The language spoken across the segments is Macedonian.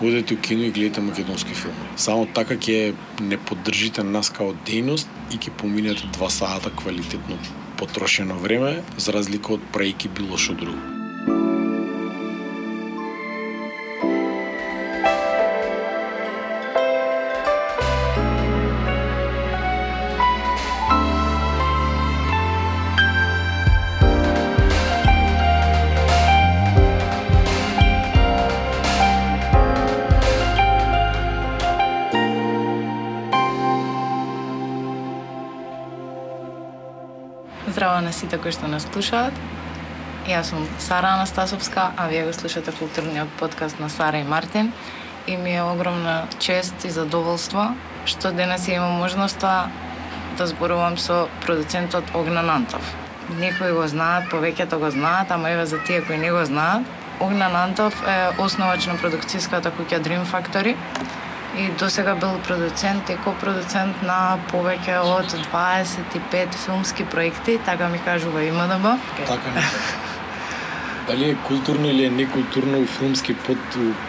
Одете у кино и гледате македонски филми. Само така ќе не поддржите нас као дејност и ќе поминете два сата квалитетно потрошено време, за разлика од прајки било што друго. Кои што нас слушаат. Јас сум Сара Анастасовска, а вие го слушате културниот подкаст на Сара и Мартин. И ми е огромна чест и задоволство што денес имам можноста да зборувам со продуцентот Огнан Антов. Некои го знаат, повеќето го знаат, ама еве за тие кои не го знаат, Огнан Антов е основач на продукцијската куќа Dream Factory, и до сега бил продуцент и копродуцент на повеќе од 25 филмски проекти, така ми кажува МДБ. Така не. Дали е културно или е некултурно филмски под,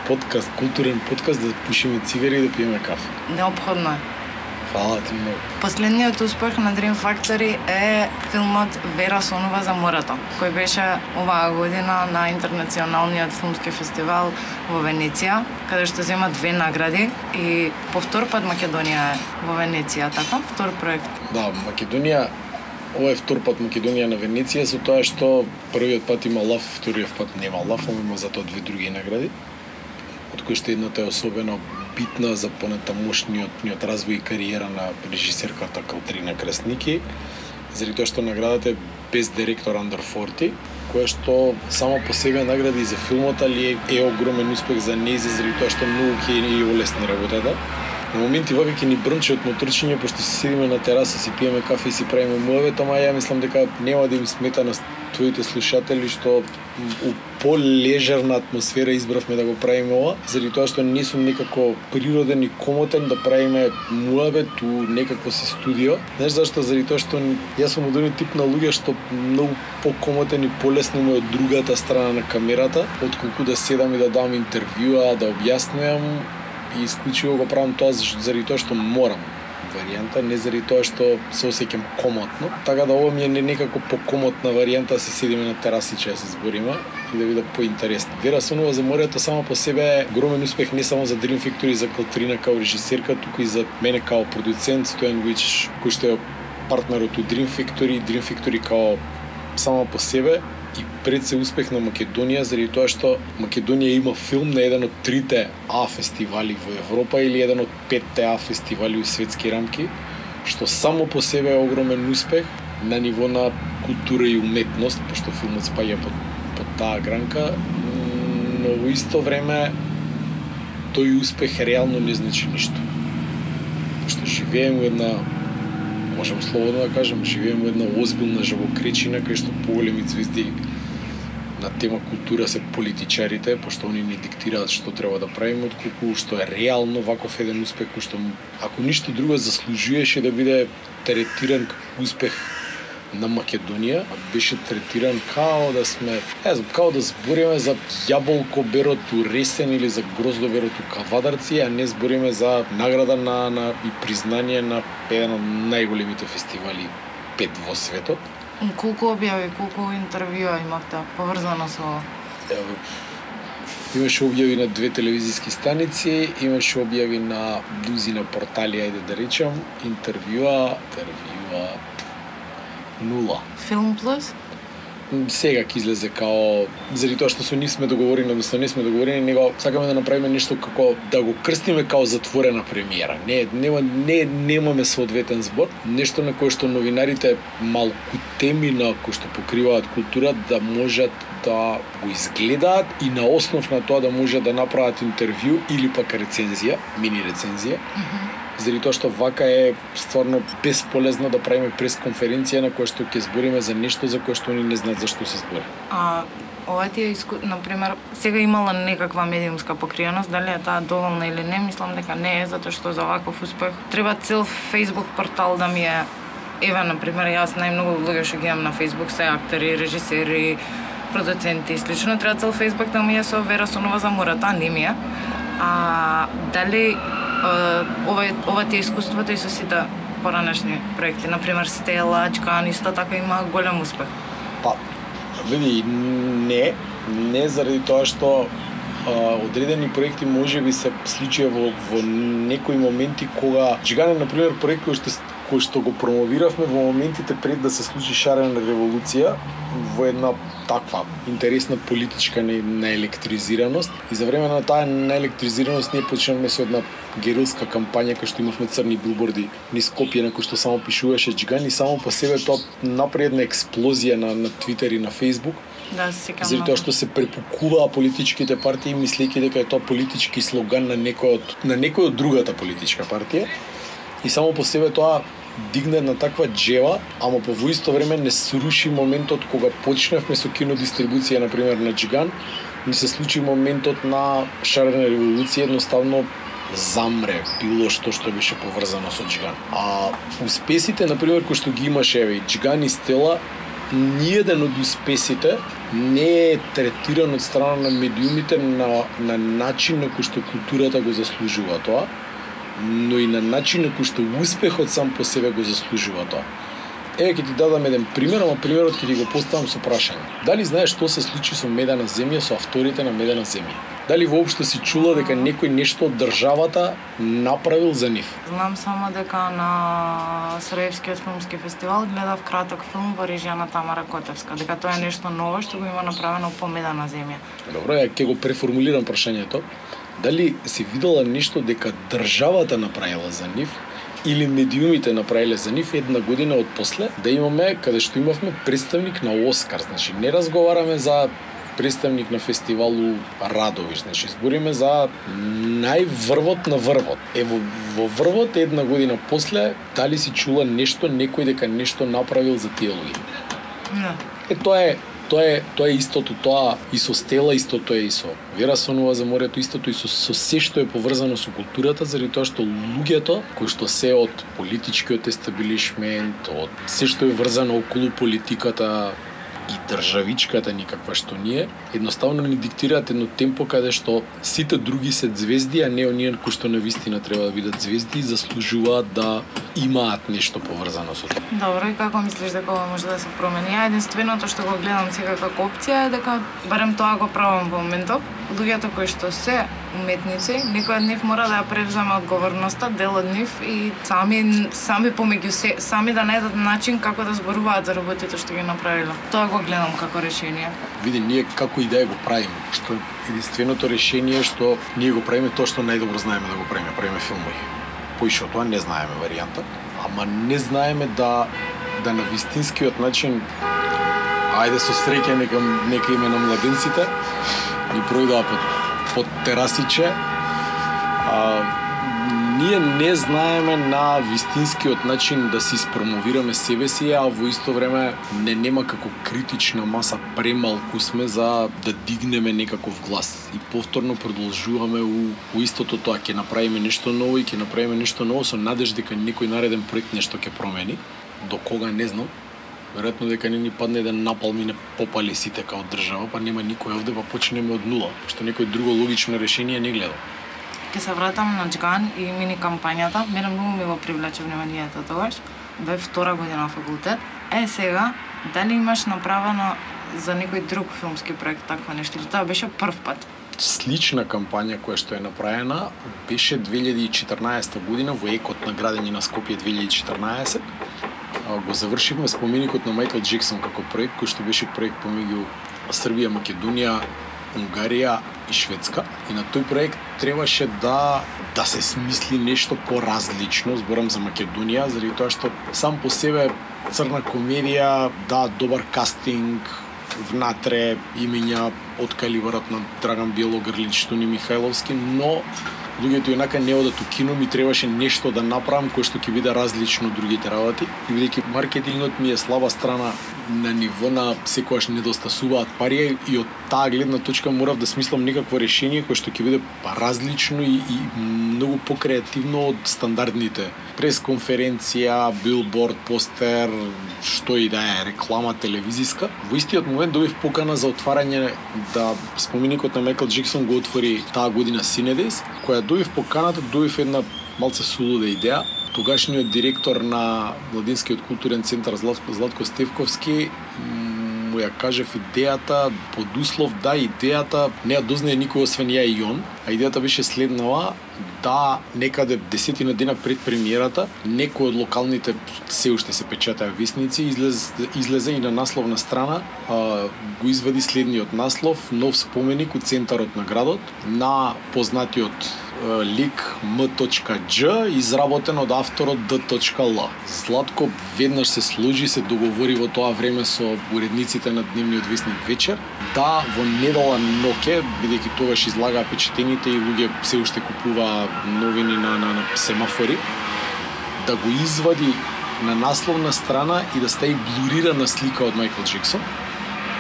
подкаст, културен подкаст да пушиме цигари и да пиеме кафе? Необходно е. Фала ти многу. Последниот успех на Dream Factory е филмот Вера Сонова за морето, кој беше оваа година на Интернационалниот филмски фестивал во Венеција, каде што зема две награди и по втор пат Македонија е во Венеција, така? Втор проект. Да, Македонија Ова е втор пат Македонија на Венеција со тоа што првиот пат има лав, вториот пат нема лав, ама има затоа две други награди. Од кои што едната е особено битна за понатамошниот ниот развој и кариера на режисерката Калтрина Красники, заради тоа што наградата е без директор Андер Форти, кое што само по себе награди за филмот, али е, е огромен успех за нејзе, заради тоа што многу ќе и олесни работата. На моменти вака ќе ни брнче од моторчиње, пошто си седиме на тераса, си пиеме кафе и си правиме муавет, ама ја мислам дека нема да им смета на твоите слушатели што у полежерна атмосфера избравме да го правиме ова, заради тоа што не сум некако природен и комотен да правиме муабет у некакво си студио. Знаеш зашто? Заради тоа што јас сум од тип на луѓе што многу покомотен и полесно ме од другата страна на камерата, отколку да седам и да дам интервјуа, да објаснувам и исклучиво го правам тоа заради тоа што морам варијанта, не заради тоа што се осеќам комотно. Така да ова ми е не некако покомотна варијанта да се седиме на терасиче да се збориме и да биде поинтересно. Вера Сонова за морето само по себе е огромен успех не само за Dream Factory, за Калтрина као режисерка, туку и за мене као продуцент Стојан Вујчич, кој што е партнерот у Dream Factory, Dream Factory као само по себе и пред се успех на Македонија заради тоа што Македонија има филм на еден од трите А фестивали во Европа или еден од петте А фестивали у светски рамки, што само по себе е огромен успех на ниво на култура и уметност, пошто филмот спаѓа под, под таа гранка, но во исто време тој успех реално не значи ништо. Пошто живееме во една можам слободно да кажам, живееме во една озбилна живокречина кај што поголеми звезди на тема култура се политичарите, пошто они ни диктираат што треба да правиме, отколку што е реално ваков еден успех, кој што ако ништо друго заслужуваше да биде третиран како успех на Македонија беше третиран као да сме, не знам, као да збориме за јаболко берот у Ресен или за гроздо берот у Кавадарци, а не збориме за награда на, на и признание на еден од најголемите фестивали пет во светот. Колку објави, колку интервјуа имавте поврзано со ова? Имаше објави на две телевизиски станици, имаше објави на дузина портали, ајде да речам, интервјуа, интервјуа, нула. Филм Плюс? сега ќе излезе као заради тоа што со нив сме договорени, односно не сме договорени, него сакаме да направиме нешто како да го крстиме као затворена премиера. Не, нема не немаме соодветен збор, нешто на кое што новинарите малку теми на кои што покриваат култура да можат да го изгледаат и на основ на тоа да можат да направат интервју или пак рецензија, мини рецензија. Mm -hmm заради тоа што вака е стварно бесполезно да правиме пресконференција на која што ќе збориме за нешто за кое што они не знаат зашто се збори. А ова ти е иску... например, сега имала некаква медиумска покриеност, дали е таа доволна или не, мислам дека не е, затоа што за ваков успех. Треба цел Facebook портал да ми е. Еве, например, јас најмногу луѓе што ги имам на Facebook се актери, режисери, продуценти и слично, треба цел Facebook да ми е со Вера Сонова за Мурата, а не ми е. А дали ова ова ти искуството и со сите поранешни проекти, например Стела, Чкан, исто така има голем успех. Па, види, не, не заради тоа што а, одредени проекти може би се случија во, во некои моменти кога Джигане, например, проект кој што кој што го промовиравме во моментите пред да се случи шарена револуција во една таква интересна политичка наелектризираност. И за време на таа наелектризираност ние почнавме со една герилска кампања кај што имавме црни билборди низ Скопје на кој што само пишуваше Джиган и само по себе тоа направи една експлозија на на Твитер и на Фейсбук. Да, се Заради тоа што се препукуваа политичките партии мислејќи дека е тоа политички слоган на некој од на некој од другата политичка партија. И само по себе тоа дигне една таква джева, ама по во исто време не сруши моментот кога почнавме со кинодистрибуција, на пример на Джиган, не се случи моментот на шарена револуција, едноставно замре било што што беше поврзано со Джиган. А успесите, на пример, кои што ги имаше еве Джиган и Стела, ниеден од успесите не е третиран од страна на медиумите на, на начин на кој што културата го заслужува тоа но и на начин на кој што успехот сам по себе го заслужува тоа. Еве ќе ти дадам еден пример, ама примерот ќе ти го поставам со прашање. Дали знаеш што се случи со Медена земја, со авторите на Медена земја? Дали воопшто си чула дека некој нешто од државата направил за нив? Знам само дека на Сараевскиот филмски фестивал гледав краток филм во режија на Тамара Котевска, дека тоа е нешто ново што го има направено по Медена земја. Добро, ја ќе го преформулирам прашањето дали си видела нешто дека државата направила за нив или медиумите направиле за нив една година од после да имаме каде што имавме представник на Оскар. Значи не разговараме за представник на фестивалу Радови, значи збориме за најврвот на врвот. Ево во врвот една година после дали си чула нешто некој дека нешто направил за тие луѓе? Не. Е тоа е тоа е тоа е истото тоа и со стела истото е и со Вера со нова за морето истото и со, со се што е поврзано со културата заради тоа што луѓето кои што се од политичкиот естаблишмент, од се што е врзано околу политиката, и државичката никаква што ние, едноставно ни диктираат едно темпо каде што сите други се звезди, а не оние кои што на вистина треба да бидат звезди заслужуваат да имаат нешто поврзано со тоа. Добро, и како мислиш дека ова може да се промени? Ја единственото што го гледам сега како опција е дека барем тоа го правам во моментов, луѓето кои што се уметници, некој од нив мора да ја превземе одговорноста, дел од нив и сами сами помеѓу се, сами да најдат начин како да зборуваат за работите што ги направиле. Тоа го гледам како решение. Види, ние како и да го правиме, што единственото решение што ние го правиме тоа што најдобро знаеме да го правиме, правиме филмови. Поише од тоа не знаеме варијанта, ама не знаеме да да на вистинскиот начин ајде со среќа нека нека име на младенците ни пројдоа под, под терасиче. А, ние не знаеме на вистинскиот начин да се спромовираме себе си, а во исто време не нема како критична маса премалку сме за да дигнеме некаков глас. И повторно продолжуваме у, у истото тоа, ќе направиме нешто ново и ќе направиме нешто ново со надеж дека некој нареден проект нешто ќе промени. До кога не знам, Веројатно дека не ни падне еден напал ми не попали сите као држава, па нема никој овде, па почнеме од нула, што некој друго логично решение не гледа. Ке се вратам на Джган и мини кампањата. Мене многу ми го привлече вниманието тогаш. Бе втора година факултет. Е, сега, дали имаш направено за некој друг филмски проект таква нешто? Или тоа беше прв пат? Слична кампања која што е направена беше 2014 година во екот на градење на Скопје 2014 го завршивме споменикот на Майкл Джексон како проект кој што беше проект помеѓу Србија, Македонија, Унгарија и Шведска. И на тој проект требаше да да се смисли нешто поразлично, зборам за Македонија, заради тоа што сам по себе црна комедија, да, добар кастинг, внатре имиња од калибарот на Драган Белогрлич, Штуни Михајловски, но луѓето инака не одат у кино, ми требаше нешто да направам кое што ќе биде различно од другите работи. И бидејќи маркетингот ми е слаба страна на ниво на секогаш недостасуваат пари и од таа гледна точка морав да смислам некакво решение кое што ќе биде различно и, и многу покреативно од стандардните пресконференција, билборд, постер, што и да е, реклама телевизиска. Во истиот момент добив покана за отварање да споменикот на Майкл Джексон го отвори таа година Синедес, која добив поканата, добив една малце сулуда идеја. Тогашниот директор на Владинскиот културен центар Златко, Златко Стевковски му ја кажев идејата под услов да идејата не ја дознае никој освен ја и он, а идејата беше следнава да некаде десетина дена пред премиерата некој од локалните се уште се печатаа вестници излез, излезе и на насловна страна а, го извади следниот наслов нов споменик у центарот на градот на познатиот лик M.G изработен од авторот D.L. Златко веднаш се служи, се договори во тоа време со уредниците на дневниот вестник вечер да во недела ноке, бидејќи тогаш излагаа граѓаните и луѓе се уште купуваа новини на, на, на семафори, да го извади на насловна страна и да стаи блурирана слика од Майкл Джексон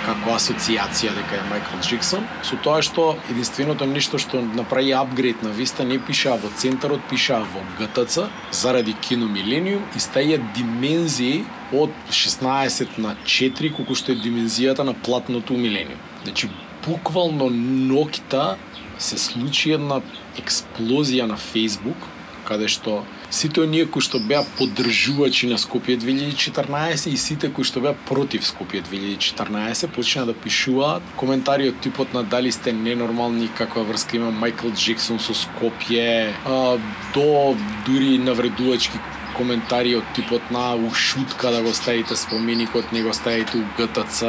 како асоциација дека е Майкл Джексон, со тоа што единственото нешто што направи апгрейд на Виста не пишаа во центарот, пишаа во ГТЦ заради кино Милениум и стаја димензии од 16 на 4 колку што е димензијата на платното Милениум. Значи буквално ноќта се случи една експлозија на Facebook каде што сите оние кои што беа поддржувачи на Скопје 2014 и сите кои што беа против Скопје 2014 почнаа да пишуваат коментари од типот на дали сте ненормални, каква врска има Майкл Джексон со Скопје, а, до дури навредувачки коментари од типот на ушутка да го ставите споменикот, не го ставите у ГТЦ,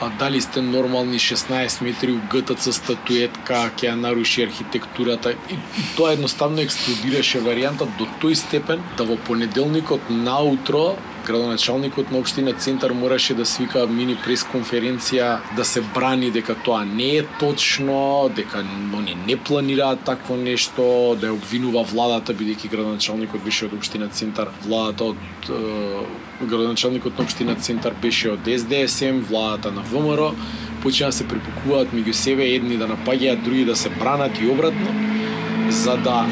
а дали сте нормални 16 метри у ГТЦ статуетка, ќе ја наруши архитектурата. И, и тоа едноставно експлодираше варијанта до тој степен да во понеделникот наутро градоначалникот на општина Центар мораше да свика мини пресконференција да се брани дека тоа не е точно, дека они не планираат такво нешто, да ја обвинува владата бидејќи градоначалникот беше од општина Центар, владата од е, градоначалникот на општина Центар беше од СДСМ, владата на ВМРО, почина да се припукуваат меѓу себе едни да напаѓаат, други да се бранат и обратно, за да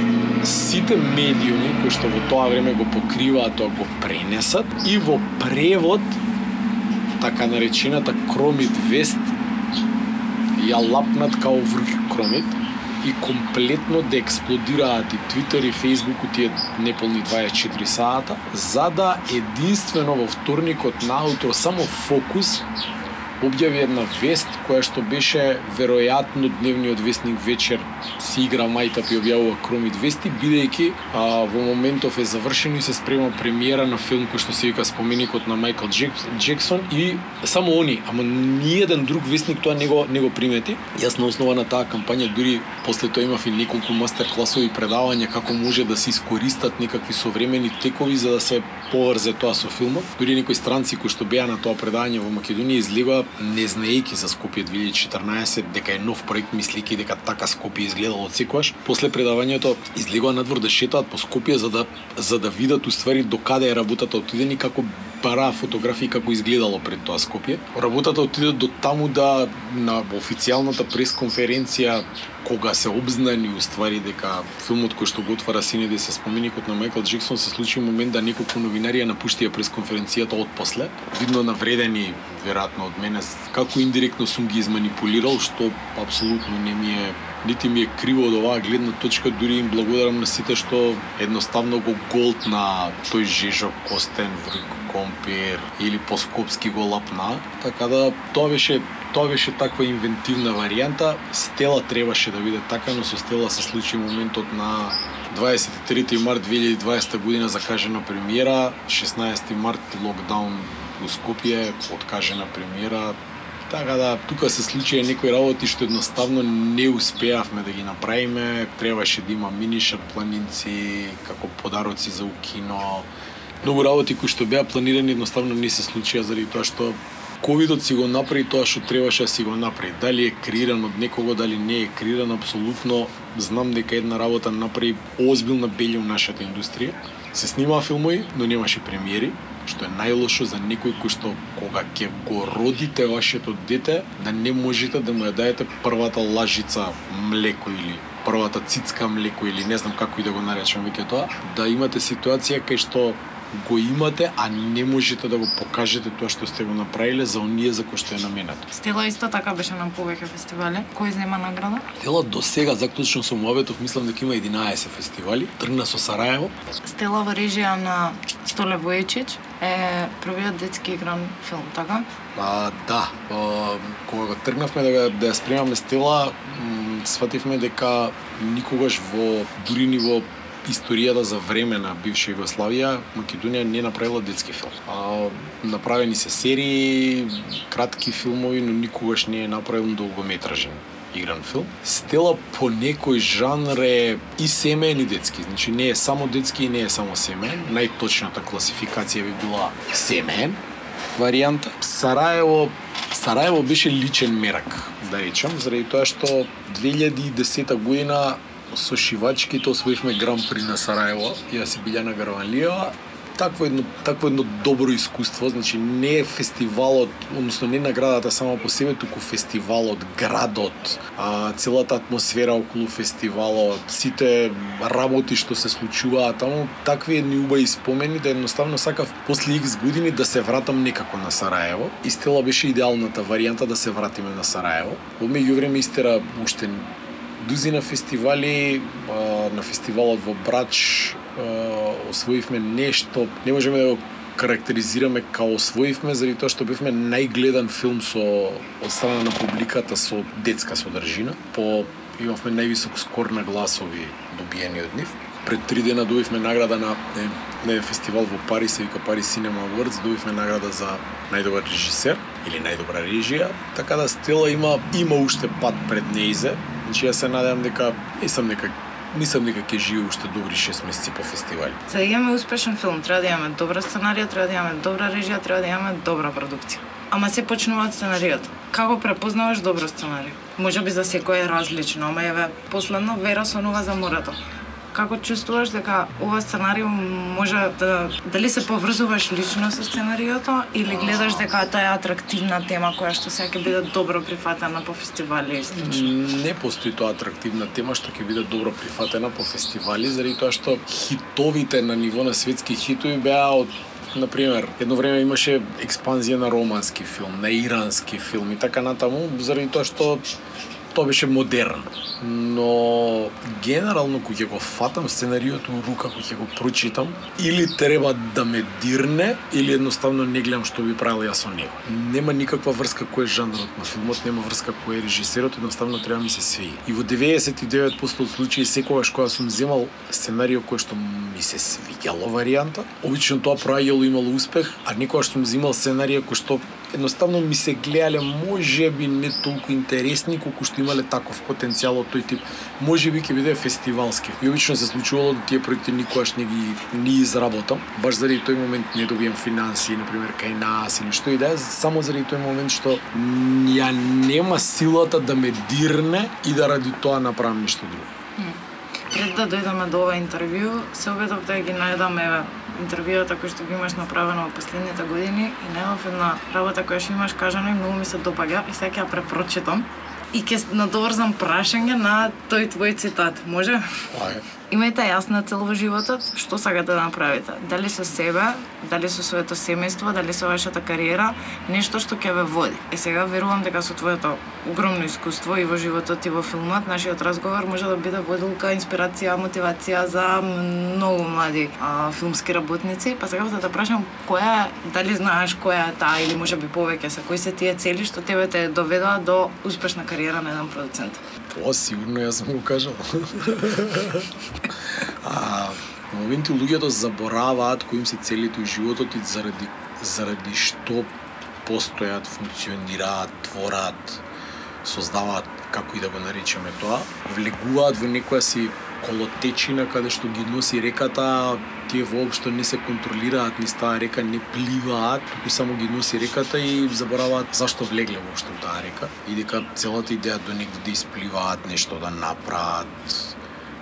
сите медиуми кои што во тоа време го покриваат тоа го пренесат и во превод така наречената кромит вест ја лапнат као врх кромит и комплетно да експлодираат и Твитер и Фейсбук тие неполни 24 сата, за да единствено во вторникот наутро само фокус објави една вест која што беше веројатно дневниот вестник вечер си игра мајтап и објавува Кромит вести бидејќи а, во моментов е завршено и се спрема премиера на филм кој што се вика споменикот на Майкл Джек, Джексон и само они, ама ниеден друг вестник тоа не го не го примети. Јас на основа на таа кампања дури после тоа имав и неколку мастер класови предавања како може да се искористат некакви современи текови за да се поврзе тоа со филмот. Дури некои странци кои што беа на тоа предавање во Македонија излегоа не знаејќи за Скопје 2014 дека е нов проект мислејќи дека така Скопје изгледало од секојаш. После предавањето излегоа надвор да шетаат по Скопје за да за да видат уствари до каде е работата отидени како бараа фотографии како изгледало пред тоа Скопје. Работата отиде до таму да на официјалната пресконференција кога се обзнани уствари дека филмот кој што го отвара Синеди се споменикот на Майкл Джексон се случи момент да неколку новинари ја напуштија пресконференцијата од после, видно навредени веројатно од мене како индиректно сум ги изманипулирал што апсолутно не ми е нити ми е криво од оваа гледна точка, дури им благодарам на сите што едноставно го голт на тој Жежо Костен, Врг Компир или по-скопски го лапна. Така да тоа беше тоа беше таква инвентивна варијанта. Стела требаше да биде така, но со Стела се случи моментот на 23 март 2020 година закажена премиера, 16 март локдаун во Скопје, откажена премиера, Така да, тука се случија некои работи што едноставно не успеавме да ги направиме. Требаше да има минишар планинци, како подароци за укино. Многу работи кои што беа планирани едноставно не се случија заради тоа што ковидот си го направи тоа што требаше да си го направи. Дали е креиран од некого, дали не е креиран, апсолутно знам дека една работа направи озбилна белја у нашата индустрија. Се снимаа филмови, но немаше премиери што е најлошо за некој кој што кога ќе го родите вашето дете, да не можете да му ја даете првата лажица млеко или првата цицка млеко или не знам како и да го наречам веќе тоа, да имате ситуација кај што го имате, а не можете да го покажете тоа што сте го направиле за оние за кои што е наменето. Стела исто така беше на повеќе фестивали. Кој зема награда? Стела до сега заклучно со муабетов мислам дека има 11 фестивали. Тргна со Сараево. Стела во режија на Столе Војчич е првиот детски игран филм, така? А, да, а, кога го тргнавме да, да ја спремаме Стела, свативме дека никогаш во дури ни во историјата за време на бивша Југославија, Македонија не направила детски филм. А, направени се серии, кратки филмови, но никогаш не е направен долгометражен игран филм. Стела по некој жанр е и семеен и детски. Значи не е само детски и не е само семеен. Најточната класификација би била семеен варијанта. Сараево Сараево беше личен мерак, да речам, заради тоа што 2010 година со шивачките освоивме Гран При на Сараево, јас и Билјана Гарванлиева, такво едно такво едно добро искуство, значи не е фестивалот, односно не наградата само по себе, туку фестивалот, градот, а, целата атмосфера околу фестивалот, сите работи што се случуваат таму, такви едни убави спомени да едноставно сакав после X години да се вратам некако на Сараево. Истела беше идеалната варијанта да се вратиме на Сараево. Во меѓувреме истера уште дузина фестивали, на фестивалот во Брач освоивме нешто, не можеме да го карактеризираме као освоивме заради тоа што бевме најгледан филм со од страна на публиката со детска содржина. По имавме највисок скор на гласови добиени од нив. Пред три дена добивме награда на не, не фестивал во Париз, се вика Париз Cinema Awards, добивме награда за најдобар режисер или најдобра режија, така да Стела има има уште пат пред неизе. Значи ја се надевам дека не сум не мислам дека ќе живе уште добри 6 месеци по фестивали. За да имаме успешен филм, треба да имаме добра сценарија, треба да имаме добра режија, треба да имаме добра продукција. Ама се почнува од сценаријата. Како препознаваш добро сценарија? Може би за секој е различно, ама еве последно Вера сонува за морето како чувствуваш дека ова сценарио може да дали се поврзуваш лично со сценариото или гледаш дека тоа е атрактивна тема која што сега ќе биде добро прифатена по фестивали и слично? Не постои тоа атрактивна тема што ќе биде добро прифатена по фестивали заради тоа што хитовите на ниво на светски хитови беа од Например, едно време имаше експанзија на романски филм, на ирански филм и така натаму, заради тоа што тоа беше модерно. Но генерално кога ќе го фатам сценариото у рука, кога ќе го прочитам, или треба да ме дирне, или едноставно не гледам што би правил јас со него. Нема никаква врска кој е жанрот на филмот, нема врска кој е режисерот, едноставно треба ми се свиѓа. И во 99% од случаи секогаш кога сум земал сценарио кој што ми се свиѓало варијанта, обично тоа проаѓало имало успех, а некогаш сум земал сценарија кој што едноставно ми се гледале може би не толку интересни колку што имале таков потенцијал од тој тип. Може би ќе биде фестивалски. И обично се случувало да тие проекти никогаш не ги не изработам, баш заради тој момент не добијам финанси, на пример кај нас или што и да е, само заради тој момент што ја нема силата да ме дирне и да ради тоа направам нешто друго. Пред да дојдеме до ова интервју, се обидов да ги најдам интервјуата кои што ги имаш направено во последните години и најдов една работа која што имаш кажано и многу ми се допаѓа и сега ќе ја препрочитам и ќе надоврзам прашање на тој твој цитат. Може? Ајде. Имајте јасна цел во животот, што сакате да направите. Дали со себе, дали со своето семејство, дали со вашата кариера, нешто што ќе ве води. Е сега верувам дека со твоето огромно искуство и во животот и во филмот, нашиот разговор може да биде водилка, инспирација, мотивација за многу млади а, филмски работници. Па сега да те прашам која, дали знаеш која е таа или може би повеќе се, кои се тие цели што тебе те доведоа до успешна кариера на еден продуцент? О, сигурно јас сум го кажал. а, во моменти луѓето да забораваат кои им се целите у животот и заради заради што постојат, функционираат, творат, создаваат како и да го наречеме тоа, влегуваат во некоја си колотечина каде што ги носи реката, тие воопшто не се контролираат низ таа река, не пливаат, туку само ги носи реката и забораваат зашто влегле воопшто во таа река и дека целата идеја до негде да испливаат, нешто да направат,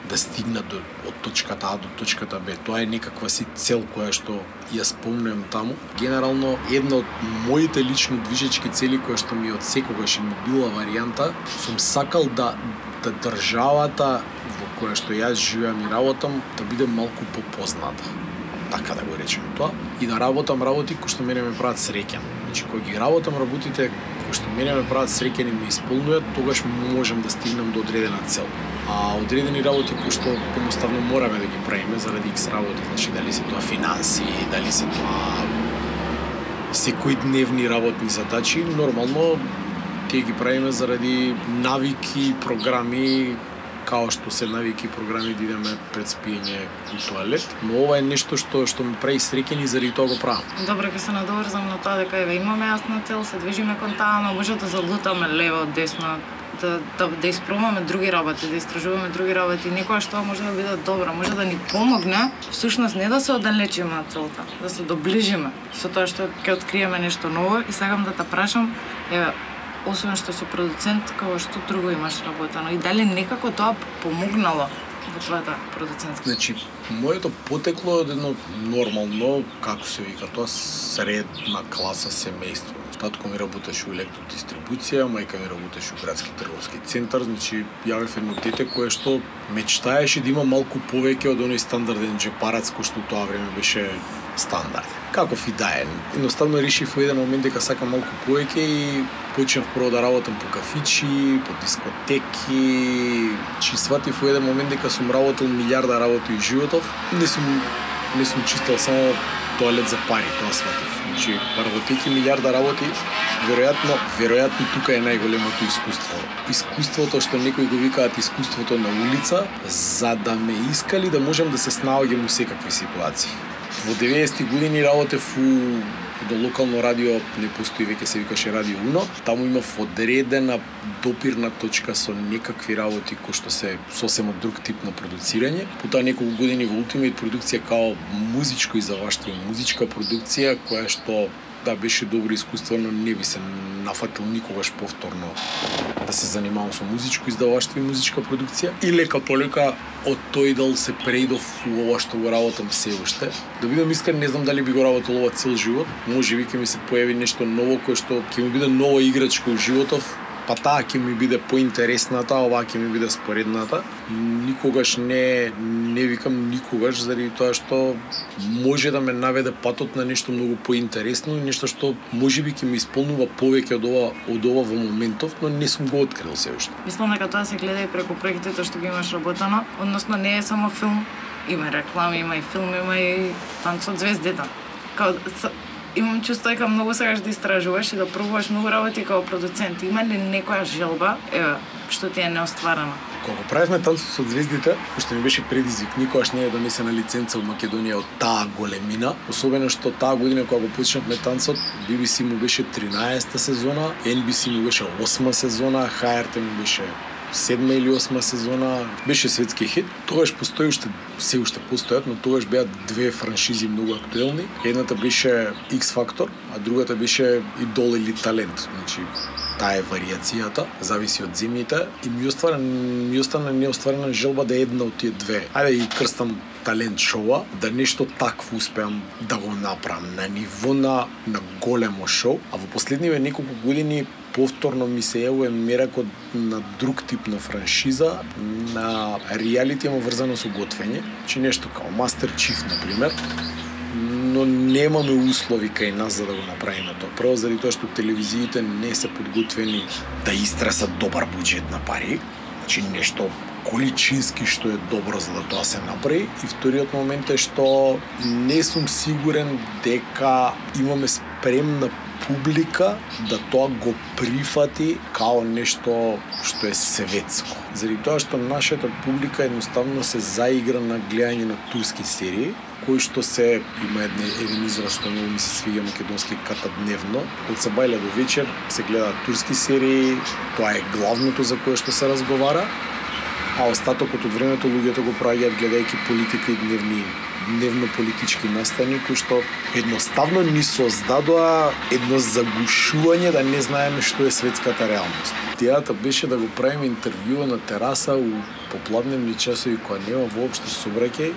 да стигнат до од точката А до точката Б. Тоа е некаква си цел која што ја спомнувам таму. Генерално една од моите лично движечки цели која што ми од секогаш ми била варијанта, сум сакал да да државата која што јас живеам и работам да биде малку попозната. така да го речеме тоа, и да работам работи кои што мене ме прават среќен. Значи, кога ги работам работите кои што мене ме прават среќен и ме исполнуваат, тогаш можам да стигнам до одредена цел. А одредени работи кои што едноставно мораме да ги правиме заради X работи, значи дали се тоа финанси, дали се тоа секојдневни работни задачи, нормално тие ги правиме заради навики, програми, као што се навики програми да идеме пред спиење и тоалет, но ова е нешто што што ме прави среќен и заради тоа го правам. Добро, ќе се надоврзам на тоа дека еве имаме јасна цел, се движиме кон таа, но може да залутаме лево, десно, да, да, да испробаме други работи, да истражуваме други работи. Некоја што може да биде добро, може да ни помогне, всушност не да се оддалечиме од целта, да се доближиме со тоа што ќе откриеме нешто ново и сакам да те прашам, еве, освен што си продуцент, како што друго имаш работено и дали некако тоа помогнало во твојата продуцентска? Значи, моето потекло од едно нормално, како се вика тоа, средна класа семејство. Татко ми работеше у електродистрибуција, мајка ми работеше у градски трговски центар, значи ја бев едно дете кое што мечтаеше да има малку повеќе од оној стандарден джепарац кој што тоа време беше стандард. Каков и да е. Едноставно решив во еден момент дека сакам малку повеќе и почнав прво да работам по кафичи, по дискотеки, чи сватив во еден момент дека сум работел милиарда работи и животов. Не сум не сум чистил само тоалет за пари, тоа сватив. Значи, работејќи милиарда работи, веројатно, веројатно тука е најголемото искуство. Искуството што некои го викаат искуството на улица, за да ме искали да можам да се снаоѓам во секакви ситуации. Во 90-ти години работев у до локално радио не постои веќе се викаше Радио Уно. Таму имав одредена допирна точка со некакви работи кои што се сосема друг тип на продуцирање. Потоа неколку години во Ultimate продукција као музичко издаваштво, музичка продукција која што да беше добро искуство, но не би се нафатил никогаш повторно да се занимавам со музичко издаваштво и музичка продукција. И лека полека од тој дел се преидов у ова што го работам се уште. Да бидам искрен, не знам дали би го работел ова цел живот. Може би ќе ми се појави нешто ново кое што ќе ми биде нова играчка во животов, па таа ќе ми биде поинтересната, оваа ќе ми биде споредната. Никогаш не не викам никогаш заради тоа што може да ме наведе патот на нешто многу поинтересно и нешто што можеби ќе ми исполнува повеќе од ова од ова во моментов, но не сум го открил се уште. Мислам дека тоа се гледа и преку проектите што ги имаш работено, односно не е само филм, има реклами, има и филм, има и танцот звездите. Као, имам чувство дека многу сакаш да истражуваш и да пробуваш многу работи како продуцент. Има ли некоја желба, еве, што ти е неостварена? Кога правевме танцот со звездите, што ми беше предизвик, никогаш не е да донесена лиценца во Македонија од таа големина, особено што таа година кога го почнавме танцот, BBC му беше 13-та сезона, NBC му беше 8 сезона, HRT му беше седма или осма сезона беше светски хит. Тогаш постои уште се уште постојат, но тогаш беа две франшизи многу актуелни. Едната беше X Factor, а другата беше Идол или Талент. Значи, таа е варијацијата, зависи од земјите и ми остана ми остана неостварена желба да е една од тие две. Ајде и крстам талент шоуа, да нешто такво успеам да го направам на ниво на, на големо шоу, а во последниве неколку години повторно ми се јавува меракот на друг тип на франшиза, на реалити ама врзано со готвење, чи нешто као Master Chief, например, но немаме услови кај нас за да го направиме тоа. Прво заради тоа што телевизиите не се подготвени да истресат добар буџет на пари, значи нешто количински што е добро за да тоа се направи и вториот момент е што не сум сигурен дека имаме спремна публика да тоа го прифати као нешто што е светско. Заради тоа што нашата публика едноставно се заигра на гледање на турски серии, кои што се има едни еден израз што многу ми се свиѓа македонски ката дневно. Од сабајле до вечер се гледаат турски серии, тоа е главното за кое што се разговара, а остатокот од времето луѓето го праќаат гледајќи политика и дневни дневно политички настани кои што едноставно ни создадоа едно загушување да не знаеме што е светската реалност. Идејата беше да го правиме интервјуа на тераса у попладневни часови кога нема воопшто собраќај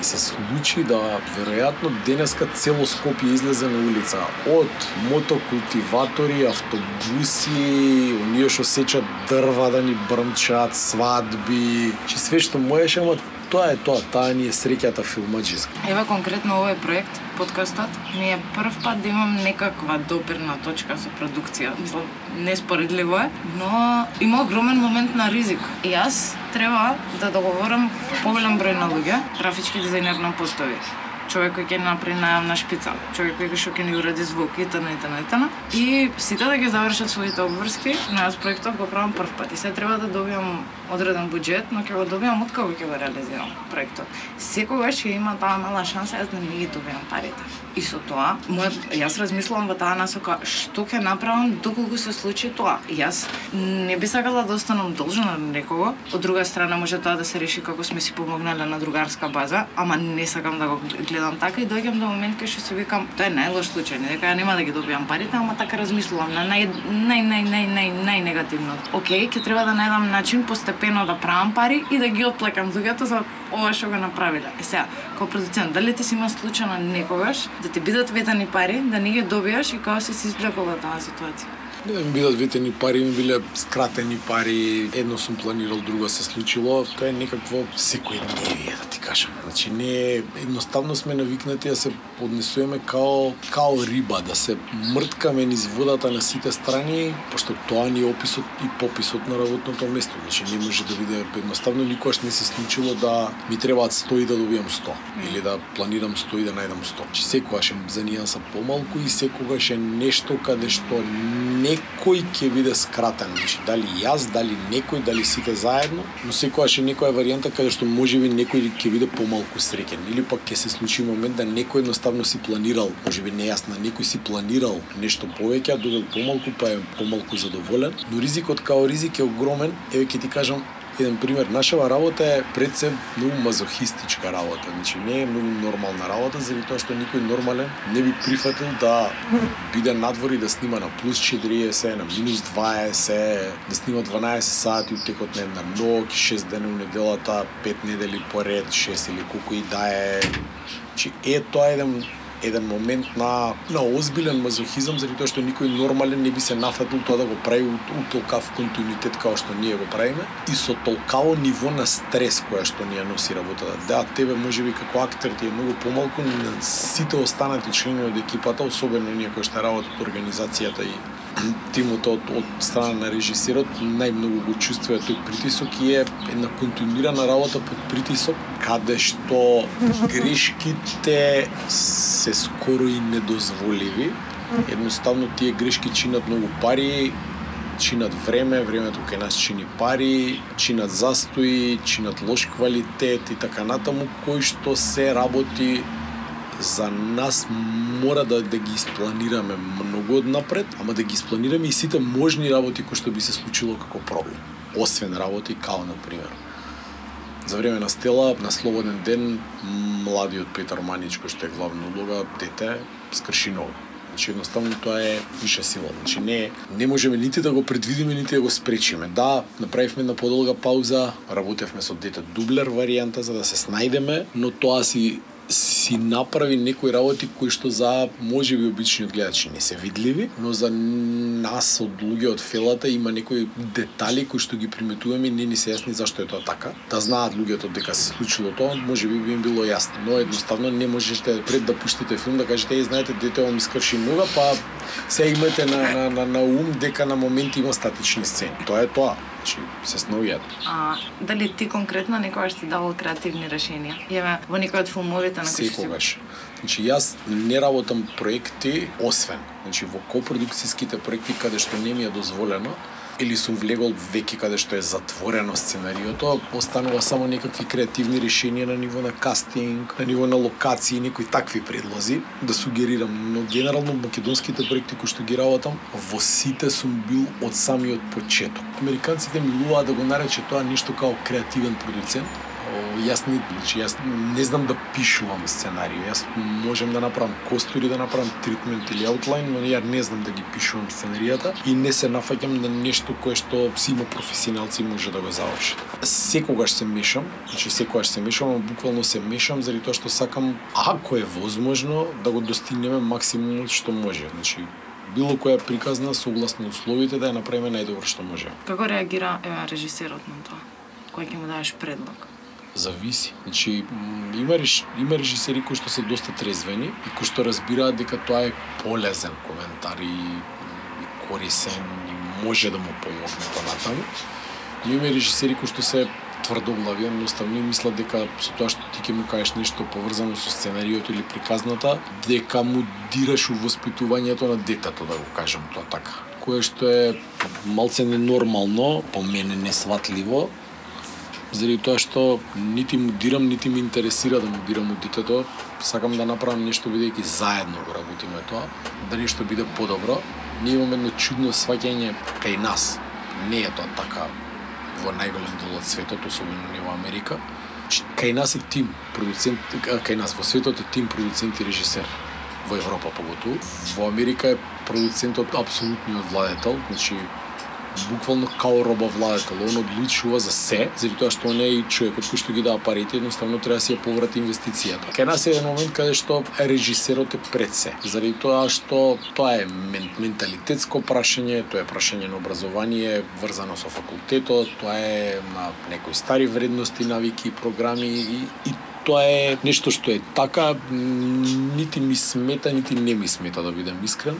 И се случи да веројатно денеска цело Скопје излезе на улица. Од мотокултиватори, автобуси, оние што сечат дрва да ни брмчат, свадби, че све што можеше, ама тоа е тоа, таа ни е среќата филмаџиска. Еве конкретно овој проект, подкастот, ми е прв пат да имам некаква допирна точка со продукција. Мислам, неспоредливо е, но има огромен момент на ризик. И јас треба да договорам поголем број на луѓе, графички дизајнер на постови човек кој ќе направи најам на шпица, човек кој што ќе ни уреди звук и тана и тана и тана. И сите да ги завршат своите обврски, но јас проектот го правам прв пат и се треба да добиам одреден буџет, но ќе го добиам од кога ќе го реализирам проектот. Секогаш ќе има таа мала шанса јас да не ги добиам парите. И со тоа, мојот, јас размислувам во таа насока што ќе направам доколку се случи тоа. Јас не би сакала да останам должна на некого. Од друга страна може тоа да се реши како сме си помогнале на другарска база, ама не сакам да го гледам така и доаѓам до момент кај што се викам, тоа е најлош случај, не дека ја нема да ги добиам парите, ама така размислувам на нај нај нај нај нај нај негативно. Океј, ќе треба да најдам начин постепено да правам пари и да ги отплекам луѓето за ова што го направиле. Е сега, како продуцент, дали ти си има случајно некогаш да ти бидат ветани пари, да не ги добиеш и како се си извлекол таа ситуација? Не ми бидат ветени пари, ми биле скратени пари, едно сум планирал, друго се случило, тоа е некакво секојдневие, да ти кажам. Значи не едноставно сме навикнати да се поднесуваме као као риба, да се мрткаме низ водата на сите страни, пошто тоа ни е описот и пописот на работното место. Значи не може да биде едноставно никогаш не се случило да ми требаат 100 и да добијам 100 или да планирам 100 и да најдам 100. Значи секогаш е за нијанса помалку и секогаш е нешто каде што не некој ќе биде скратен. Значи, дали јас, дали некој, дали сите заедно, но секогаш е некоја варијанта каде што можеби некој ќе биде помалку среќен или пак ќе се случи момент да некој едноставно си планирал, можеби нејасно, некој си планирал нешто повеќе, а добил помалку, па е помалку задоволен, но ризикот као ризик е огромен. Еве ќе ти кажам еден пример, нашава работа е пред се многу мазохистичка работа. Значи не е многу нормална работа, заради тоа што никој нормален не би прифатил да биде надвор и да снима на плюс 40, на минус 20, да снима 12 сати утекот на една ноќ, 6 дена у неделата, 5 недели поред, 6 или колку и да е. Значи е тоа еден еден момент на на озбилен мазохизам заради тоа што никој нормален не би се нафатил тоа да го прави у, у толкав континуитет како што ние го правиме и со толкаво ниво на стрес која што ние носи работата. Да, тебе можеби како актер ти е многу помалку, но сите останати членови од екипата, особено ние кои што работат организацијата и тимот од, од страна на режисерот најмногу го чувствува тој притисок и е една континуирана работа под притисок каде што грешките се скоро и недозволиви. Едноставно тие грешки чинат многу пари, чинат време, времето кај нас чини пари, чинат застои, чинат лош квалитет и така натаму, кој што се работи за нас мора да, да ги испланираме многу однапред, ама да ги испланираме и сите можни работи кои што би се случило како проблем. Освен работи као, на пример, за време на Стела, на слободен ден, младиот Петар Манич, кој што е главна улога, дете, скрши нога. Значи едноставно тоа е виша сила. Значи не не можеме нити да го предвидиме нити да го спречиме. Да, направивме на подолга пауза, работевме со дете дублер варијанта за да се снајдеме, но тоа си си направи некои работи кои што за можеби обичниот гледач не се видливи, но за нас од луѓе од фелата има некои детали кои што ги приметуваме и не ни се јасни зашто е тоа така. Да знаат луѓето дека се случило тоа, можеби би им било јасно, но едноставно не можете пред да пуштите филм да кажете е знаете дете ми скрши нога, па се имате на, на, на, на ум дека на моменти има статични сцени. Тоа е тоа. Значи, се сновијат. А дали ти конкретно некогаш си давал креативни решенија? Еве во некој од филмовите Да на Секогаш. Значи јас не работам проекти освен, значи во копродукцијските проекти каде што не ми е дозволено, или сум влегол веќе каде што е затворено сценариото, останува само некакви креативни решенија на ниво на кастинг, на ниво на локации, некои такви предлози да сугерирам, но генерално македонските проекти кои што ги работам, во сите сум бил од самиот почеток. Американците милуваат да го нарече тоа нешто као креативен продуцент, јас не, значи, јас не знам да пишувам сценарио. Јас можам да направам костури, да направам тритмент или аутлайн, но ја не знам да ги пишувам сценаријата и не се нафаќам на нешто кое што си има професионалци може да го заврши. Секогаш се мешам, значи секогаш се мешам, буквално се мешам заради тоа што сакам, ако е возможно, да го достигнеме максимумот што може. Значи, било која приказна согласно условите да ја направиме најдобро што може. Како реагира е, режисерот на тоа? Кој ќе му дадеш предлог? Зависи. Значи, има, реш, има режисери кои што се доста трезвени и кои што разбираат дека тоа е полезен коментар и, и корисен и може да му помогне понатаму. И има режисери кои што се тврдоглави, едноставно и мислат дека со тоа што ти ќе му кажеш нешто поврзано со сценариото или приказната, дека му дираш у воспитувањето на детето, да го кажам тоа така. Кое што е малце ненормално, по мене несватливо, заради тоа што нити му дирам, нити ми интересира да му дирам од детето, сакам да направам нешто бидејќи заедно го работиме тоа, да нешто биде подобро. Ние имаме едно чудно сваќање кај нас. Не е тоа така во најголем дел од светот, особено не во Америка. Значи, кај нас е тим продуцент, кај нас во светот е тим продуцент и режисер во Европа поготу, Во Америка е продуцентот апсолутниот владетел, значи буквално као роба владетел. Он одлучува за се, заради тоа што не е и човекот кој што ги дава парите, едноставно треба да си ја поврати инвестицијата. Кај нас е еден момент каде што режисерот е пред се, заради тоа што тоа е менталитетско прашање, тоа е прашање на образование врзано со факултетот, тоа е на некои стари вредности, навики, програми и, и тоа е нешто што е така, нити ми смета, нити не ми смета да бидам искрен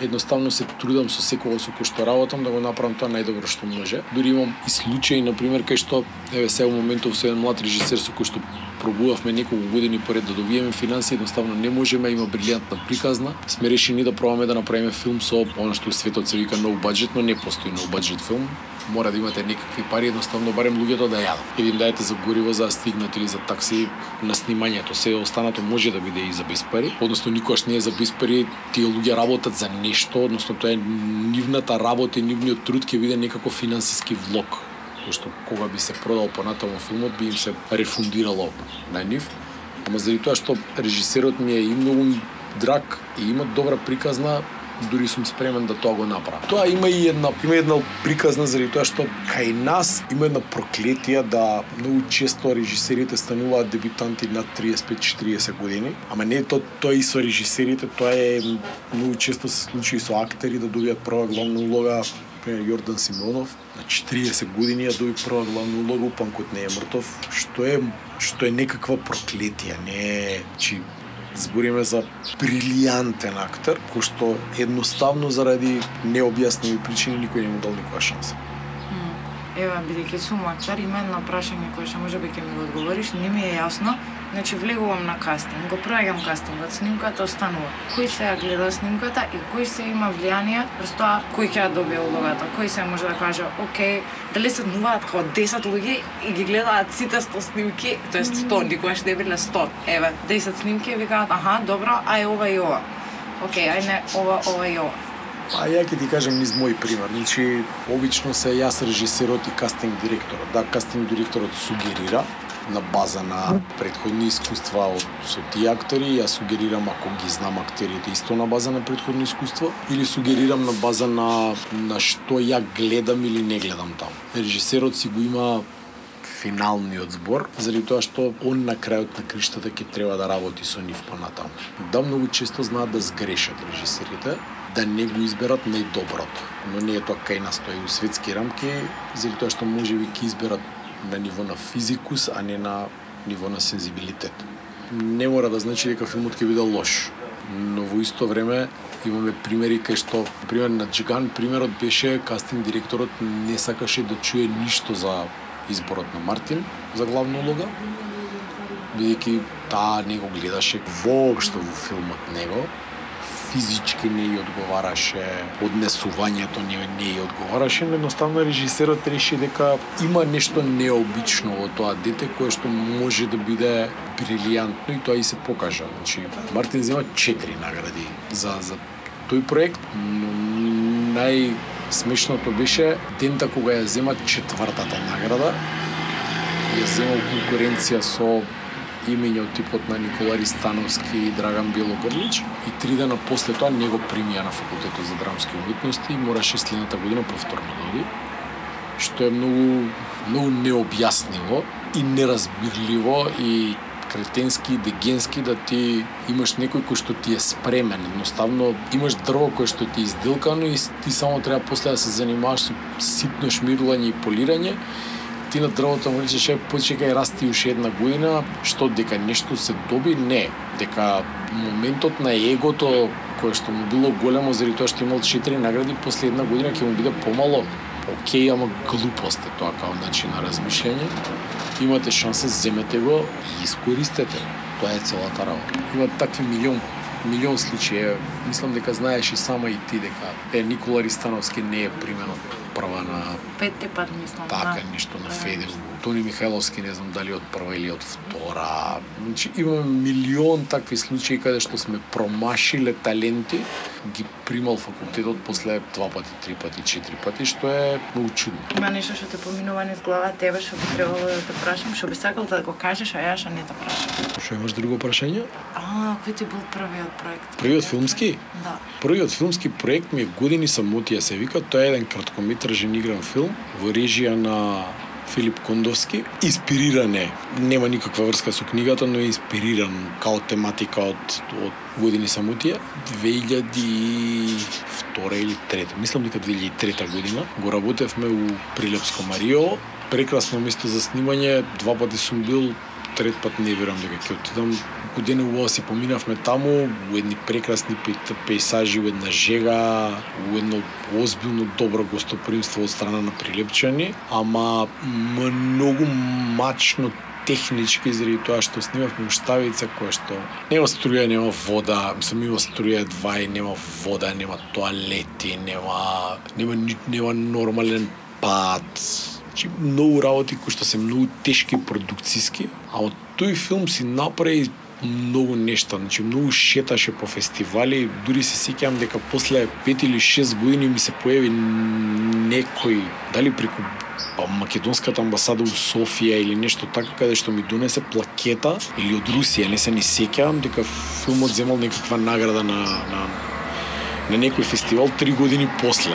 едноставно се трудам со секого со кој што работам да го направам тоа најдобро што може. Дури имам и случаи, на пример, кај што еве сега во моментов со еден млад режисер со кој што пробувавме неколку години поред да добиеме финансии, едноставно не можеме, има брилјантна приказна. Сме решени да пробаме да направиме филм со она што светот се вика no budget, но не постои no budget филм мора да имате некакви пари, едноставно барем луѓето да јадат. Или да им дајте за гориво за да стигнат или за такси на снимањето. Се останато може да биде и за без пари, односно никош не е за без пари, тие луѓе работат за нешто, односно тоа е нивната работа и нивниот труд ќе биде некако финансиски влог што кога би се продал понатаму филмот би им се рефундирало на нив. Ама заради тоа што режисерот ми е и многу драг и има добра приказна, дури сум спремен да тоа го направам. Тоа има и една има една приказна заради тоа што кај нас има една проклетија да многу често режисерите стануваат дебютанти над 35-40 години, ама не тоа тоа и со режисерите, тоа е многу често се случи со актери да добијат прва главна улога пример Јордан Симонов значи, на 40 години ја доби прва главна улога, упанкот не е мртов, што е што е некаква проклетија, не е, чи збориме за брилијантен актер, кој што едноставно заради необјасними причини никој не му дал никоја шанса. Ева, бидејќи сум мачар, има едно прашање кое што може би ќе ми го одговориш, не ми е јасно. Значи влегувам на кастинг, го проаѓам кастингот, снимката останува. Кој се ја гледа снимката и кој се има влијание врз тоа кој ќе ја добие улогата, кој се може да каже, окей, дали се днуваат како 10 луѓе и ги гледаат сите 100 снимки, тоест 100, никогаш не биле 100. Еве, 10 снимки и викаат, аха, добро, ај ова и ова. Окей, ај не, ова, ова и ова А ја ќе ти кажам низ мој пример. Значи, обично се јас режисерот и кастинг директорот. Да, кастинг директорот сугерира на база на предходни искуства од со тие актери, ја сугерирам ако ги знам актерите исто на база на предходни искуства или сугерирам на база на на што ја гледам или не гледам таму. Режисерот си го има финалниот збор, заради тоа што он на крајот на криштата ќе треба да работи со нив понатаму. Да, многу често знаат да сгрешат режисерите, да не го изберат најдоброто. Но не е тоа кај нас, тоа е у светски рамки, заради тоа што може би ќе изберат на ниво на физикус, а не на ниво на сензибилитет. Не мора да значи дека филмот ќе биде лош, но во исто време имаме примери кај што, пример на Джиган, примерот беше кастинг директорот не сакаше да чуе ништо за изборот на Мартин за главна улога, бидејќи таа не го гледаше воопшто во филмот него, физички не ја одговараше, однесувањето не, не ја одговараше, но едноставно режисерот реши дека има нешто необично во тоа дете кое што може да биде брилијантно и тоа и се покажа. Значи, Мартин зема четири награди за, за тој проект, но нај смешното беше дента кога ја зема четвртата награда, ја земал конкуренција со имења од типот на Никола Ристановски и Драган Белогрлич и три дена после тоа него примија на факултетот за драмски уметности и мораше следната година повторно да оди што е многу многу необјасниво и неразбирливо и кретенски, дегенски да ти имаш некој кој што ти е спремен. Едноставно имаш дрво кое што ти е изделкано и ти само треба после да се занимаваш со ситно шмирување и полирање ти на дрвото му речеш, е, почекај, расти уште една година, што, дека нешто се доби? Не. Дека моментот на егото, кое што му било големо заради тоа што имал 4 награди, после една година ќе му биде помало, окей, ама глупост е тоа као начин на размишљање. Имате шанса, земете го и искористете. Тоа е целата работа. Има такви милион милион случаи. Мислам дека знаеш и сама и ти дека е Никола Ристановски не е примено прва на Петте пат мислам. така да. нешто на Да. Федел. Тони Михайловски не знам дали од прва или од втора. Значи имаме милион такви случаи каде што сме промашиле таленти, ги примал факултетот после два пати, три пати, четири пати, што е многу чудно. Има нешто што те поминува низ глава тебе што би требало да те прашам, што би сакал да го кажеш, а што не те прашам. Што имаш друго прашање? А, кој ти бил првиот проект? Првиот филмски? Да. Првиот филмски проект ми е Години самотија се вика, тоа е еден краткометражен игран филм во режија на Филип Кондовски. Инспириран е, нема никаква врска со книгата, но е инспириран као тематика од, од Години самотија. 2002 или 3 мислам дека 2003 година. Го работевме у Прилепско Марио. Прекрасно место за снимање, два пати сум бил, трет пат не верам дека ќе отидам. Година убаво си поминавме таму, у едни прекрасни пейсажи, у една жега, у едно озбилно добро гостопримство од страна на прилепчани, ама многу мачно технички заради тоа што снимавме уштавица која што нема струја, нема вода, мислам има струја двај, нема вода, нема тоалети, нема нема нема нормален пат. Значи многу работи кои што се многу тешки продукциски, а од тој филм си направи многу нешта, значи многу шеташе по фестивали, дури се сеќавам дека после 5 или 6 години ми се појави некој, дали преку па, македонската амбасада у Софија или нешто така каде што ми донесе плакета или од Русија, не се ни сеќавам дека филмот земал некаква награда на на на некој фестивал три години после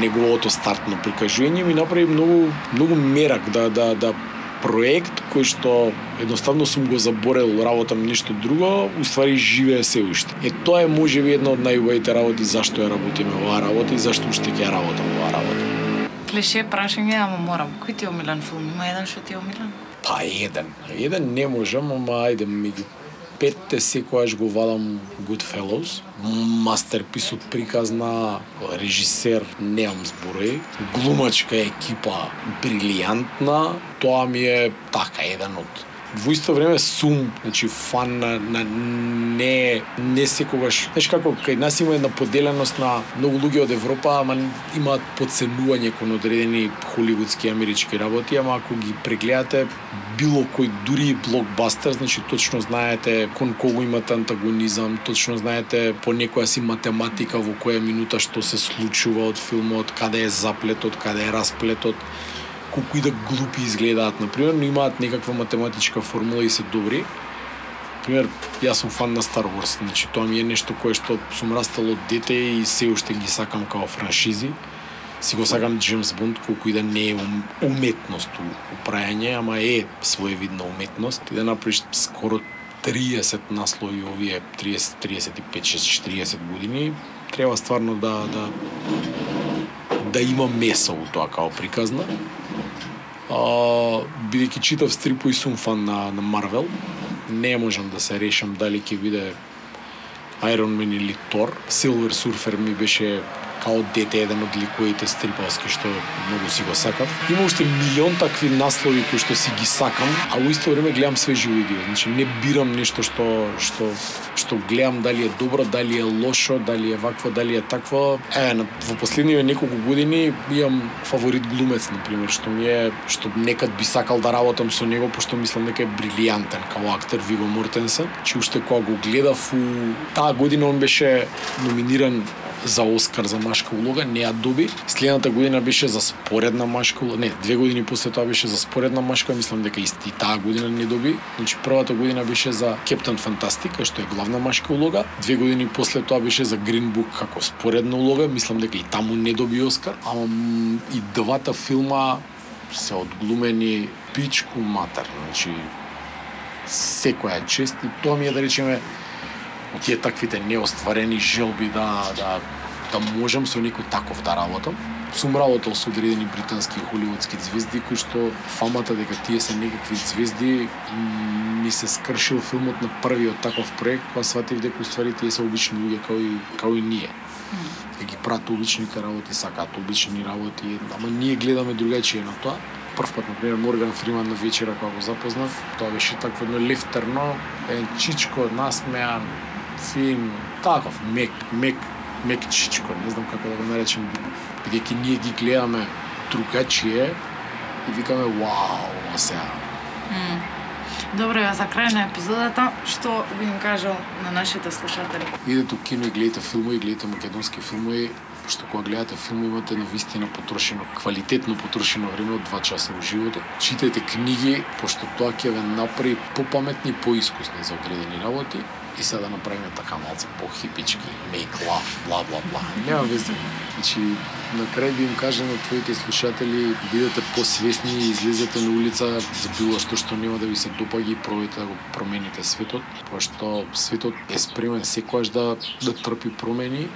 неговото стартно прикажување ми направи многу многу мерак да да да проект кој што едноставно сум го заборел, работам нешто друго, уствари живее се уште. Е тоа е можеби една од најубавите работи зашто ја работиме оваа работа и зашто уште ќе ја работам оваа работа. Клише прашање, ама морам. Кој ти е омилен филм? Има еден што ти е омилен? Па еден. Еден не можам, ама ајде меѓу петте секојаш го вадам Goodfellows. Мастерпис од приказна, режисер, неам зборои. Глумачка екипа брилијантна. Тоа ми е така еден од во исто време сум, значи фан на, на не не секогаш. Знаеш како кај нас има една поделеност на многу луѓе од Европа, ама имаат подценување кон одредени холивудски-амерички работи, ама ако ги прегледате било кој дури и блокбастер, значи точно знаете кон кого имате антагонизам, точно знаете по некоја си математика во која минута што се случува од филмот, каде е заплетот, каде е расплетот колку и да глупи изгледаат, например, но имаат некаква математичка формула и се добри. Пример, јас сум фан на Star Wars, значи тоа ми е нешто кое што сум растал од дете и се уште ги сакам као франшизи. Си го сакам Джеймс Бонд, колку и да не е уметност у, у прајање, ама е своевидна уметност. И да направиш скоро 30 наслови овие 30, 35, 6, 40 години, треба стварно да, да да има месо у тоа као приказна. А, бидејќи читав стрипо и сум фан на, на Марвел, не можам да се решам дали ќе биде Iron Man или Тор. Silver Surfer ми беше као дете еден да од ликовите стриповски што многу си го сакав. Има уште милион такви наслови кои што си ги сакам, а во исто време гледам свежи видео. Значи не бирам нешто што што што гледам дали е добро, дали е лошо, дали е вакво, дали е такво. Е, на, во последниве неколку години имам фаворит глумец на пример, што ми е што некад би сакал да работам со него пошто мислам дека е брилијантен како актер Виго Мортенсен. Чи уште кога го гледав у таа година он беше номиниран за Оскар за машка улога, не ја доби. Следната година беше за споредна машка улога, не, две години после тоа беше за споредна машка, мислам дека и таа година не доби. Значи првата година беше за Кептен Фантастика, што е главна машка улога. Две години после тоа беше за Green Book како споредна улога, мислам дека и таму не доби Оскар. Ама и двата филма се одглумени пичку матер, значи секоја чест и тоа ми е да речеме тие таквите неостварени желби да да да можам со некој таков да работам. Сум работел со одредени британски и холивудски звезди кои што фамата дека тие се некакви звезди ми се скршил филмот на првиот таков проект, кога сватив дека уствари тие се обични луѓе како и како и ние. Дека ги прават обичните работи, сакаат обични работи, ама ние гледаме другачие на тоа прв пат, например, Морган Фриман на вечера кога го запознав, тоа беше такво едно лифтерно, еден чичко, насмеан, фин, таков, мек, мек, мек чичко, не знам како да го наречем, бидејќи ние ги гледаме другачие и викаме, вау, сега. Mm. Добро, за крај на епизодата, што би им кажал на нашите слушатели? Идете у кино и гледате филмови, гледате македонски филмови, што кога гледате филм имате на вистина потрошено, квалитетно потрошено време од 2 часа во животот. Читајте книги, пошто тоа ќе ве направи попаметни, поискусни за одредени работи и сега да направиме така малце по-хипички, make love, бла бла бла. Нема везе. Значи, на крај би им кажа на твоите слушатели, бидете посвесни и излезете на улица за било што што нема да ви се допаѓа и пробајте да го промените светот, пошто светот е спремен секогаш да да трпи промени,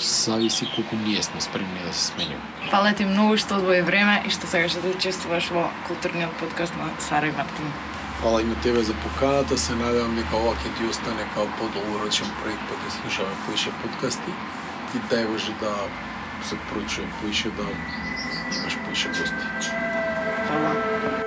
зависи колку ние сме спремни да се смениме. Фала ти многу што одвои време и што сега што да учествуваш во културниот подкаст на Сара и Мартин. Фала и на тебе за поканата, се надевам дека ова ќе ти остане као подолгорочен проект, па ќе слушаме поише подкасти и дај Боже да се прочуе поише, да имаш поише гости. Фала.